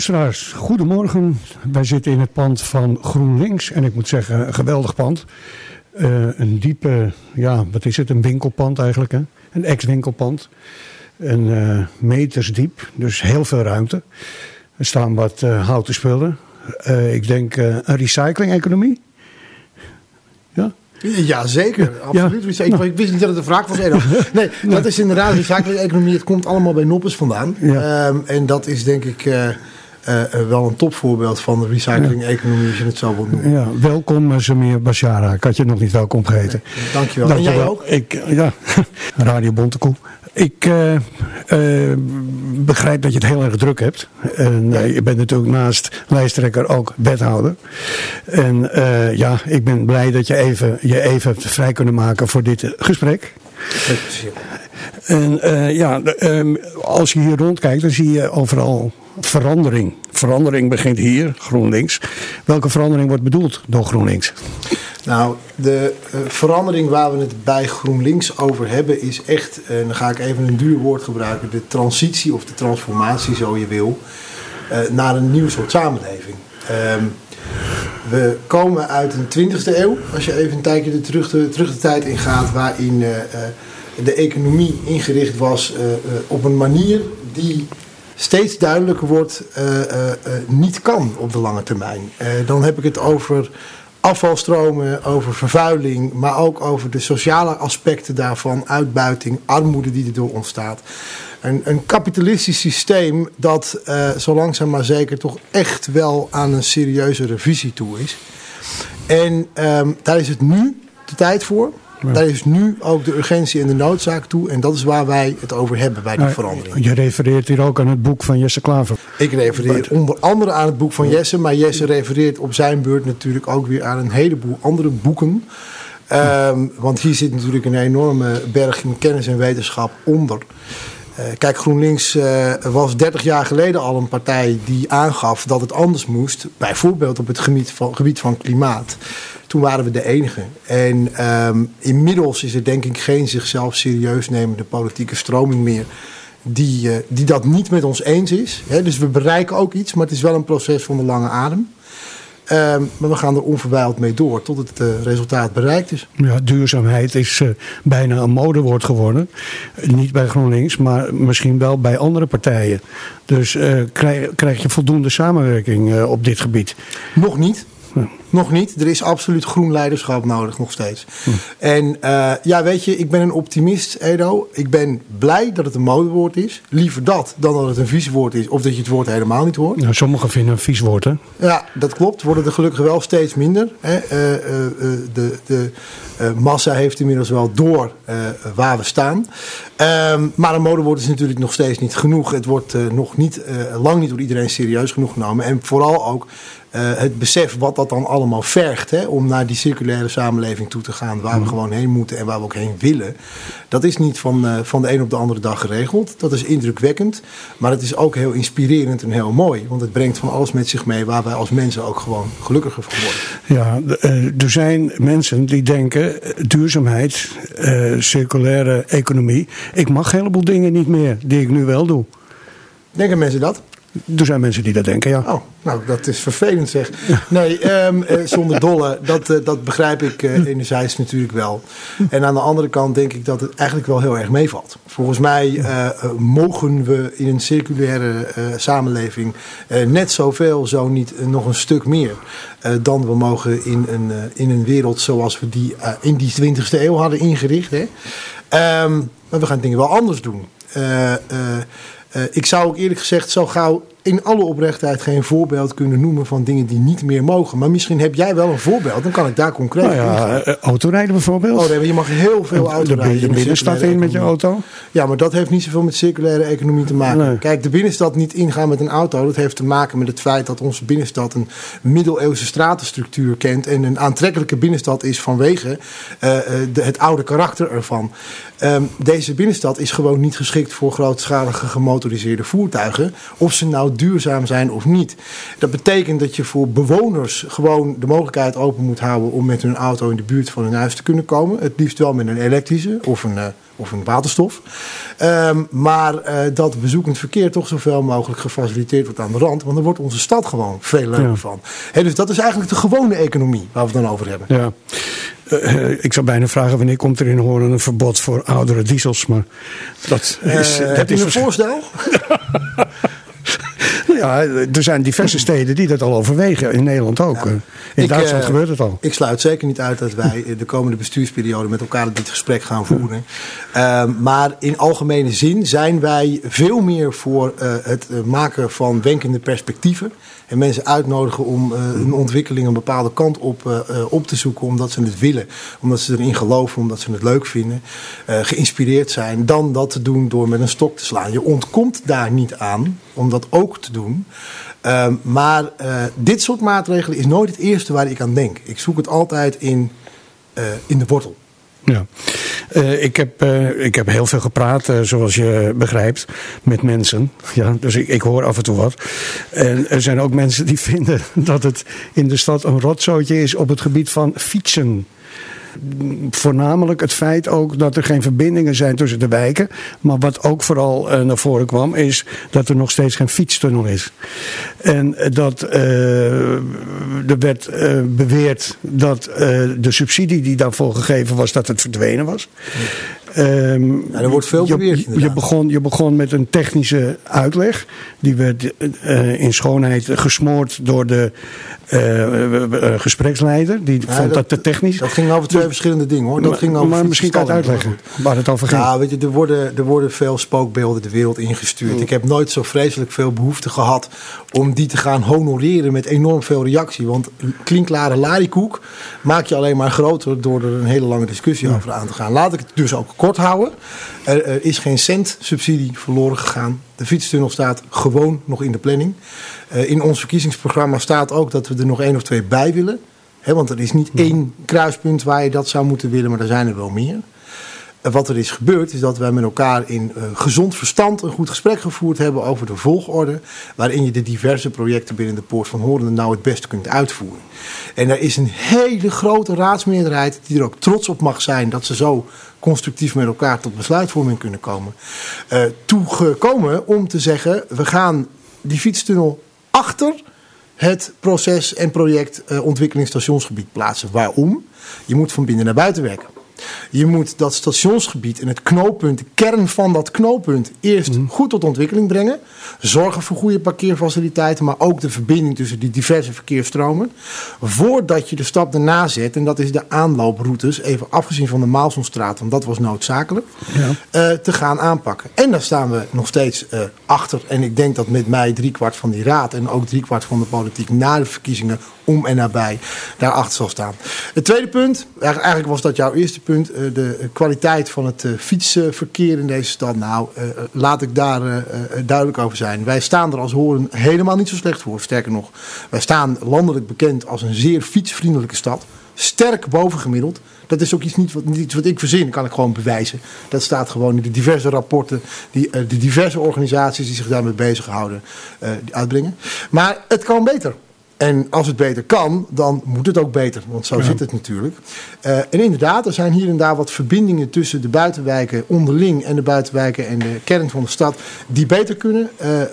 Luisteraars, goedemorgen. Wij zitten in het pand van GroenLinks en ik moet zeggen, een geweldig pand. Uh, een diepe, ja, wat is het, een winkelpand eigenlijk, hè? een ex-winkelpand. Een uh, meters diep, dus heel veel ruimte. Er staan wat uh, houten spullen. ik denk een recycling-economie. Ja? Ja, zeker. Absoluut. Ja. Ik, nou. wist niet dat het een vraag was. Nee, dat is inderdaad recycling-economie. Het komt allemaal bij Noppes vandaan. Ja. Um, en dat is denk ik... Uh, uh, wel een topvoorbeeld van de recycling-economie, als je het zo wilt noemen. Ja, welkom Samir Bashara. Ik had je nog niet welkom geheten. Nee, dankjewel. dankjewel. En jij ook? Ik, ja, Radio Bontekoe. Ik uh, uh, begrijp dat je het heel erg druk hebt. En uh, je bent natuurlijk naast lijsttrekker ook wethouder. En ja, ik ben blij dat je even, je even vrij kunnen maken voor dit gesprek. En ja, ehm, als je hier rondkijkt, dan zie je overal verandering. Verandering begint hier, GroenLinks. Welke verandering wordt bedoeld door GroenLinks? Nou, de uh, verandering waar we het bij GroenLinks over hebben is echt, en uh, dan ga ik even een duur woord gebruiken, de transitie of de transformatie, zo je wil, naar een nieuw soort samenleving. Um, we komen uit een 20e eeuw, als je even een tijdje terug, de, terug de tijd ingaat, waarin de economie ingericht was op een manier die steeds duidelijker wordt niet kan op de lange termijn. dan heb ik het over afvalstromen, over vervuiling, maar ook over de sociale aspecten daarvan, uitbuiting, armoede die erdoor ontstaat. Een, een kapitalistisch systeem dat zo langzaam maar zeker toch echt wel aan een serieuze revisie toe is. En um, daar is het nu de tijd voor. Daar is nu ook de urgentie en de noodzaak toe. En dat is waar wij het over hebben bij die verandering. Je refereert hier ook aan het boek van Jesse Klaver. Ik refereer onder andere aan het boek van Jesse. Maar Jesse refereert op zijn beurt natuurlijk ook weer aan een heleboel andere boeken. Um, want hier zit natuurlijk een enorme berg kennis en wetenschap onder. Uh, kijk, GroenLinks uh, was 30 jaar geleden al een partij die aangaf dat het anders moest. Bijvoorbeeld op het gebied van, gebied van klimaat. Toen waren we de enige. En um, inmiddels is er denk ik geen zichzelf serieus nemende politieke stroming meer. Die, uh, die dat niet met ons eens is. Dus we bereiken ook iets, maar het is wel een proces van de lange adem. Um, maar we gaan er onverwijld mee door tot het uh, resultaat bereikt is. Ja, duurzaamheid is uh, bijna een modewoord geworden. Niet bij GroenLinks, maar misschien wel bij andere partijen. Dus krijg, krijg, je voldoende samenwerking op dit gebied? Nog niet. Nog niet. Er is absoluut groen leiderschap nodig, nog steeds. Hm. En uh, ja, weet je, ik ben een optimist, Edo. Ik ben blij dat het een modewoord is. Liever dat dan dat het een vies woord is of dat je het woord helemaal niet hoort. Nou, sommigen vinden een vies woord, hè? Ja, dat klopt. Worden er gelukkig wel steeds minder. Hè? Uh, uh, de de massa heeft inmiddels wel door waar we staan. Um, maar een modewoord is natuurlijk nog steeds niet genoeg. Het wordt nog niet, lang niet door iedereen serieus genoeg genomen. En vooral ook uh, het besef wat dat dan allemaal vergt hè, om naar die circulaire samenleving toe te gaan, waar we mhm. gewoon heen moeten en waar we ook heen willen. Dat is niet van, uh, van de een op de andere dag geregeld. Dat is indrukwekkend, maar het is ook heel inspirerend en heel mooi. Want het brengt van alles met zich mee waar wij als mensen ook gewoon gelukkiger van worden. Ja, uh, er zijn mensen die denken duurzaamheid, circulaire economie. Ik mag een heleboel dingen niet meer die ik nu wel doe. Denken mensen dat? Er zijn mensen die dat denken, ja. Oh, nou, dat is vervelend zeg. Nee, um, uh, zonder dolle, dat, uh, dat begrijp ik uh, enerzijds natuurlijk wel. En aan de andere kant denk ik dat het eigenlijk wel heel erg meevalt. Volgens mij mogen we in een circulaire samenleving net zoveel, zo niet nog een stuk meer... dan we mogen in een, in een wereld zoals we die in die 20e eeuw hadden ingericht. Hè? Um, maar we gaan dingen wel anders doen. Uh, ik zou ook eerlijk gezegd zo gauw in alle oprechtheid geen voorbeeld kunnen noemen van dingen die niet meer mogen. Maar misschien heb jij wel een voorbeeld, dan kan ik daar concreet nou ja, uh, autorijden bijvoorbeeld. Oh nee, je mag heel veel autorijden. De, de binnenstad in met je auto? Ja, maar dat heeft niet zoveel met circulaire economie te maken. Nee. Kijk, de binnenstad niet ingaan met een auto, dat heeft te maken met het feit dat onze binnenstad een middeleeuwse stratenstructuur kent en een aantrekkelijke binnenstad is vanwege uh, de, het oude karakter ervan. Um, deze binnenstad is gewoon niet geschikt voor grootschalige gemotoriseerde voertuigen. Of ze nou duurzaam zijn of niet. Dat betekent dat je voor bewoners gewoon de mogelijkheid open moet houden om met hun auto in de buurt van hun huis te kunnen komen. Het liefst wel met een elektrische of een, uh, of in waterstof. Ehm, maar dat bezoekend verkeer toch zoveel mogelijk gefaciliteerd wordt aan de rand. Want dan wordt onze stad gewoon veel leuker van. dus dat is eigenlijk de gewone economie waar we het dan over hebben. Ja. ik zou bijna vragen wanneer komt er in Hoorn een verbod voor oudere diesels. Maar dat is, dat heb is een voorstel? ja, er zijn diverse steden die dat al overwegen. In Nederland ook. in ik, Duitsland gebeurt het al. Ik sluit zeker niet uit dat wij de komende bestuursperiode met elkaar dit gesprek gaan voeren. Ehm, maar in algemene zin zijn wij veel meer voor het maken van wenkende perspectieven en mensen uitnodigen om uh, een ontwikkeling een bepaalde kant op, op te zoeken. Omdat ze het willen. Omdat ze erin geloven. Omdat ze het leuk vinden. geïnspireerd zijn. Dan dat te doen door met een stok te slaan. Je ontkomt daar niet aan om dat ook te doen. Ehm, maar dit soort maatregelen is nooit het eerste waar ik aan denk. Ik zoek het altijd in, in de wortel. Ja. Uh, ik, heb, ik heb heel veel gepraat, zoals je begrijpt, met mensen. Ja, dus ik, ik hoor af en toe wat. En er zijn ook mensen die vinden dat het in de stad een rotzootje is op het gebied van fietsen voornamelijk het feit ook dat er geen verbindingen zijn tussen de wijken. Maar wat ook vooral uh, naar voren kwam, is dat er nog steeds geen fietstunnel is. En dat uh, er werd uh, beweerd dat de subsidie die daarvoor gegeven was, dat het verdwenen was. Um, ja, er wordt veel beweerd. Je, je, begon, je begon met een technische uitleg. Die werd uh, in schoonheid gesmoord door de uh, gespreksleider. Die ja, vond dat, te technisch. Dat ging over twee verschillende dingen hoor. Dat maar, ging over maar misschien kan je het uitleggen waar het over ging. Ja, weet je, er worden, er worden veel spookbeelden de wereld ingestuurd. Mm. Ik heb nooit zo vreselijk veel behoefte gehad om die te gaan honoreren met enorm veel reactie. Want klinkklare larikoek maak je alleen maar groter door er een hele lange discussie ja. over aan te gaan. Laat ik het dus ook kort houden. Er, er, is geen cent subsidie verloren gegaan. De fietstunnel staat gewoon nog in de planning. Uh, in ons verkiezingsprogramma staat ook dat we er nog één of twee bij willen. He, want er is niet één kruispunt waar je dat zou moeten willen, maar er zijn er wel meer. Wat er is gebeurd, is dat wij met elkaar in uh, gezond verstand een goed gesprek gevoerd hebben over de volgorde. Waarin je de diverse projecten binnen de Poort van Hoorn nou het beste kunt uitvoeren. En er is een hele grote raadsmeerderheid die er ook trots op mag zijn dat ze zo constructief met elkaar tot besluitvorming kunnen komen. Uh, toegekomen om te zeggen: we gaan die fietstunnel achter het proces en project uh, ontwikkelingsstationsgebied plaatsen. Waarom? Je moet van binnen naar buiten werken. Je moet dat stationsgebied en het knooppunt, de kern van dat knooppunt, eerst mm. goed tot ontwikkeling brengen. Zorgen voor goede parkeerfaciliteiten, maar ook de verbinding tussen die diverse verkeersstromen. Voordat je de stap daarna zet, en dat is de aanlooproutes, even afgezien van de Maalsonstraat, want dat was noodzakelijk, ja. uh, te gaan aanpakken. En daar staan we nog steeds uh, achter. En ik denk dat met mij driekwart van die raad en ook driekwart van de politiek na de verkiezingen om en nabij daarachter zal staan. Het tweede punt, eigenlijk was dat jouw eerste punt, eh, de kwaliteit van het fietsverkeer in deze stad. Nou, laat ik daar duidelijk over zijn. Wij staan er als horen helemaal niet zo slecht voor. Sterker nog, wij staan landelijk bekend als een zeer fietsvriendelijke stad. Sterk bovengemiddeld. Dat is ook iets niet wat, iets wat ik verzin, kan ik gewoon bewijzen. Dat staat gewoon in de diverse rapporten die de diverse organisaties die zich daarmee bezighouden uitbrengen. Maar het kan beter. En als het beter kan, dan moet het ook beter. Want zo ja. zit het natuurlijk. Uh, en inderdaad, er zijn hier en daar wat verbindingen tussen de buitenwijken onderling en de buitenwijken en de kern van de stad die beter kunnen. Uh, uh,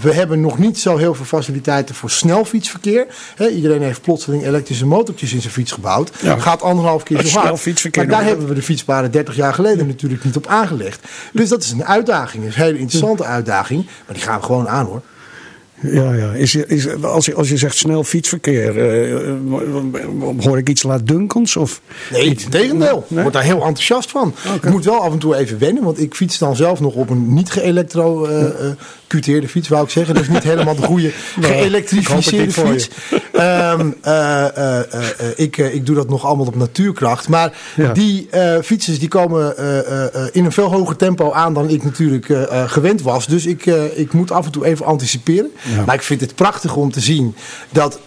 we hebben nog niet zo heel veel faciliteiten voor snelfietsverkeer. He, iedereen heeft plotseling elektrische motortjes in zijn fiets gebouwd. Ja. Gaat anderhalf keer zo hard. Maar daar hebben we de fietspaden 30 jaar geleden natuurlijk niet op aangelegd. Dus dat is een uitdaging. een hele interessante uitdaging. Maar die gaan we gewoon aan hoor. Ja, ja. Is, is, als, je, als je zegt snel fietsverkeer, uh, hoor ik iets laat dunkens? Of? Nee, het tegendeel. Ik word daar heel enthousiast van. Okay. Ik moet wel af en toe even wennen, want ik fiets dan zelf nog op een niet geelektro uh, cuteerde fiets, wou ik zeggen. Dat is niet helemaal de goede geëlektrificeerde fiets. Um, uh, uh, ik, ik doe dat nog allemaal op natuurkracht. Maar ja. die fietsers die komen in een veel hoger tempo aan dan ik natuurlijk gewend was. Dus ik, ik moet af en toe even anticiperen. Maar ik vind het prachtig om te zien dat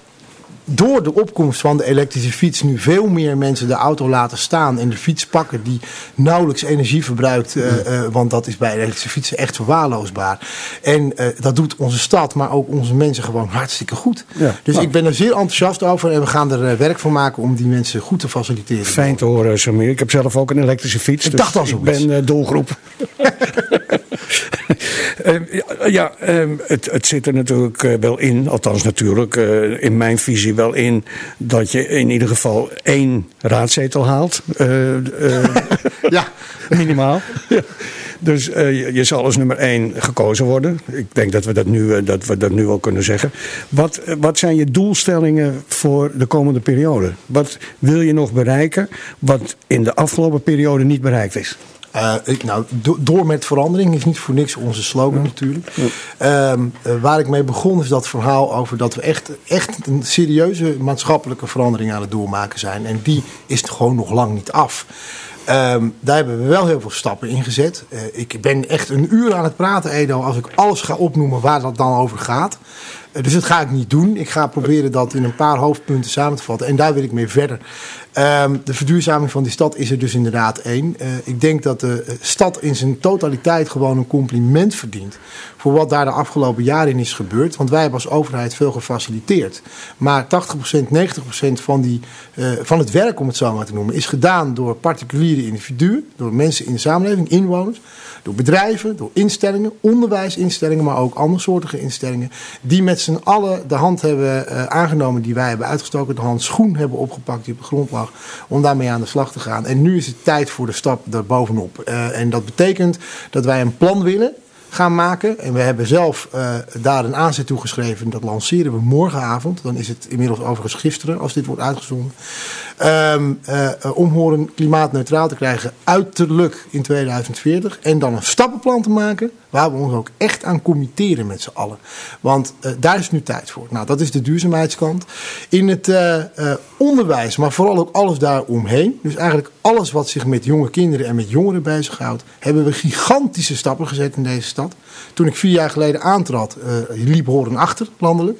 door de opkomst van de elektrische fiets nu veel meer mensen de auto laten staan en de fiets pakken die nauwelijks energie verbruikt. Uh, want dat is bij elektrische fietsen echt verwaarloosbaar. En dat doet onze stad, maar ook onze mensen gewoon hartstikke goed. Dus nou. ik ben er zeer enthousiast over en we gaan er werk van maken om die mensen goed te faciliteren. Fijn te horen, Samir. Ik heb zelf ook een elektrische fiets. Ik dus dacht al zo. Ik ben doelgroep. ja, ehm, het, het zit er natuurlijk wel in, althans natuurlijk in mijn visie wel in dat je in ieder geval één raadzetel haalt. Uh, uh, ja. Minimaal. Dus uh, je, zal als nummer één gekozen worden. Ik denk dat we dat nu, dat we dat nu al kunnen zeggen. Wat, wat zijn je doelstellingen voor de komende periode? Wat wil je nog bereiken wat in de afgelopen periode niet bereikt is? Uh, ik, nou, door met verandering is niet voor niks onze slogan natuurlijk. Ehm, eh, waar ik mee begon is dat verhaal over dat we echt, echt een serieuze maatschappelijke verandering aan het doormaken zijn. En die is gewoon nog lang niet af. Um, daar hebben we wel heel veel stappen in gezet. Uh, ik ben echt een uur aan het praten, Edo, als ik alles ga opnoemen waar dat dan over gaat. Uh, dus dat ga ik niet doen. Ik ga proberen dat in een paar hoofdpunten samen te vatten. En daar wil ik mee verder. Um, de verduurzaming van die stad is er dus inderdaad één. Uh, ik denk dat de stad in zijn totaliteit gewoon een compliment verdient. Voor wat daar de afgelopen jaren in is gebeurd. Want wij hebben als overheid veel gefaciliteerd. Maar 80%, 90% van, die, van het werk, om het zo maar te noemen, is gedaan door particuliere individuen. Door mensen in de samenleving, inwoners. Door bedrijven, door instellingen, onderwijsinstellingen, maar ook andersoortige instellingen. Die met z'n allen de hand hebben uh, aangenomen die wij hebben uitgestoken. De hand schoen hebben opgepakt die op de grond lag om daarmee aan de slag te gaan. En nu is het tijd voor de stap daarbovenop. Uh, en dat betekent dat wij een plan willen gaan maken. En we hebben zelf uh, daar een aanzet toe geschreven. Dat lanceren we morgenavond. Dan is het inmiddels overigens gisteren als dit wordt uitgezonden. Uh, om Horen klimaatneutraal te krijgen uiterlijk in 2040. En dan een stappenplan te maken waar we ons ook echt aan committeren met z'n allen. Want uh, daar is nu tijd voor. Nou, dat is de duurzaamheidskant. In het onderwijs, maar vooral ook alles daaromheen. Dus eigenlijk alles wat zich met jonge kinderen en met jongeren bezighoudt. Hebben we gigantische stappen gezet in deze stad. Toen ik vier jaar geleden aantrad, liep Horen achter landelijk.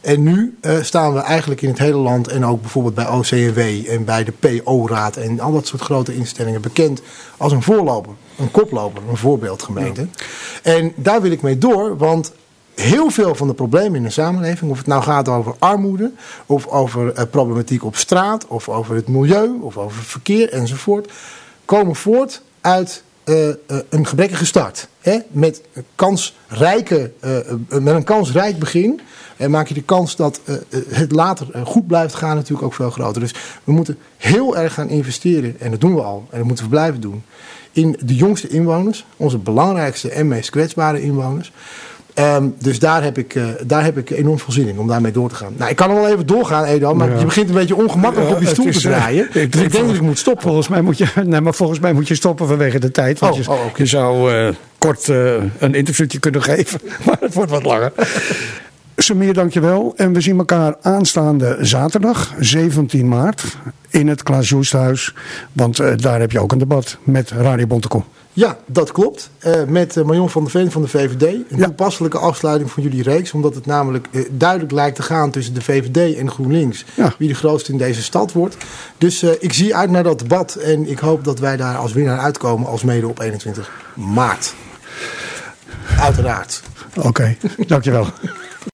En nu staan we eigenlijk in het hele land en ook bijvoorbeeld bij OCW en bij de PO-raad en al dat soort grote instellingen bekend als een voorloper, een koploper, een voorbeeldgemeente. Ja. En daar wil ik mee door, want heel veel van de problemen in de samenleving, of het nou gaat over armoede, of over uh, problematiek op straat, of over het milieu, of over verkeer enzovoort, komen voort uit uh, uh, een gebrekkige start. Hè? Met, kansrijke, met een kansrijk begin en maak je de kans dat het later goed blijft gaan natuurlijk ook veel groter. Dus we moeten heel erg gaan investeren, en dat doen we al, en dat moeten we blijven doen, in de jongste inwoners, onze belangrijkste en meest kwetsbare inwoners. Um, dus daar heb, ik, uh, daar heb ik enorm veel zin in om daarmee door te gaan. Nou, ik kan wel even doorgaan, Edo, maar ja. je begint een beetje ongemakkelijk ja, op je stoel is, te draaien. Uh, ik, dus ik denk dat ik moet stoppen. Volgens mij moet je, nee, maar volgens mij moet je stoppen vanwege de tijd. Want oh, je, oh, okay. je, zou uh, kort een interviewtje kunnen geven, maar het wordt wat langer. Samir, dankjewel. En we zien elkaar aanstaande zaterdag, 17 maart, in het Klaas Joesthuis. Want uh, daar heb je ook een debat met Radio Bontekom. Ja, dat klopt. Uh, met uh, Marion van der Veen van de VVD. Een ja. toepasselijke afsluiting van jullie reeks. Omdat het namelijk uh, duidelijk lijkt te gaan tussen de VVD en GroenLinks. Ja. Wie de grootste in deze stad wordt. Dus ik zie uit naar dat debat. En ik hoop dat wij daar als winnaar uitkomen. Als mede op 21 maart. Uiteraard. Oké, okay. dankjewel.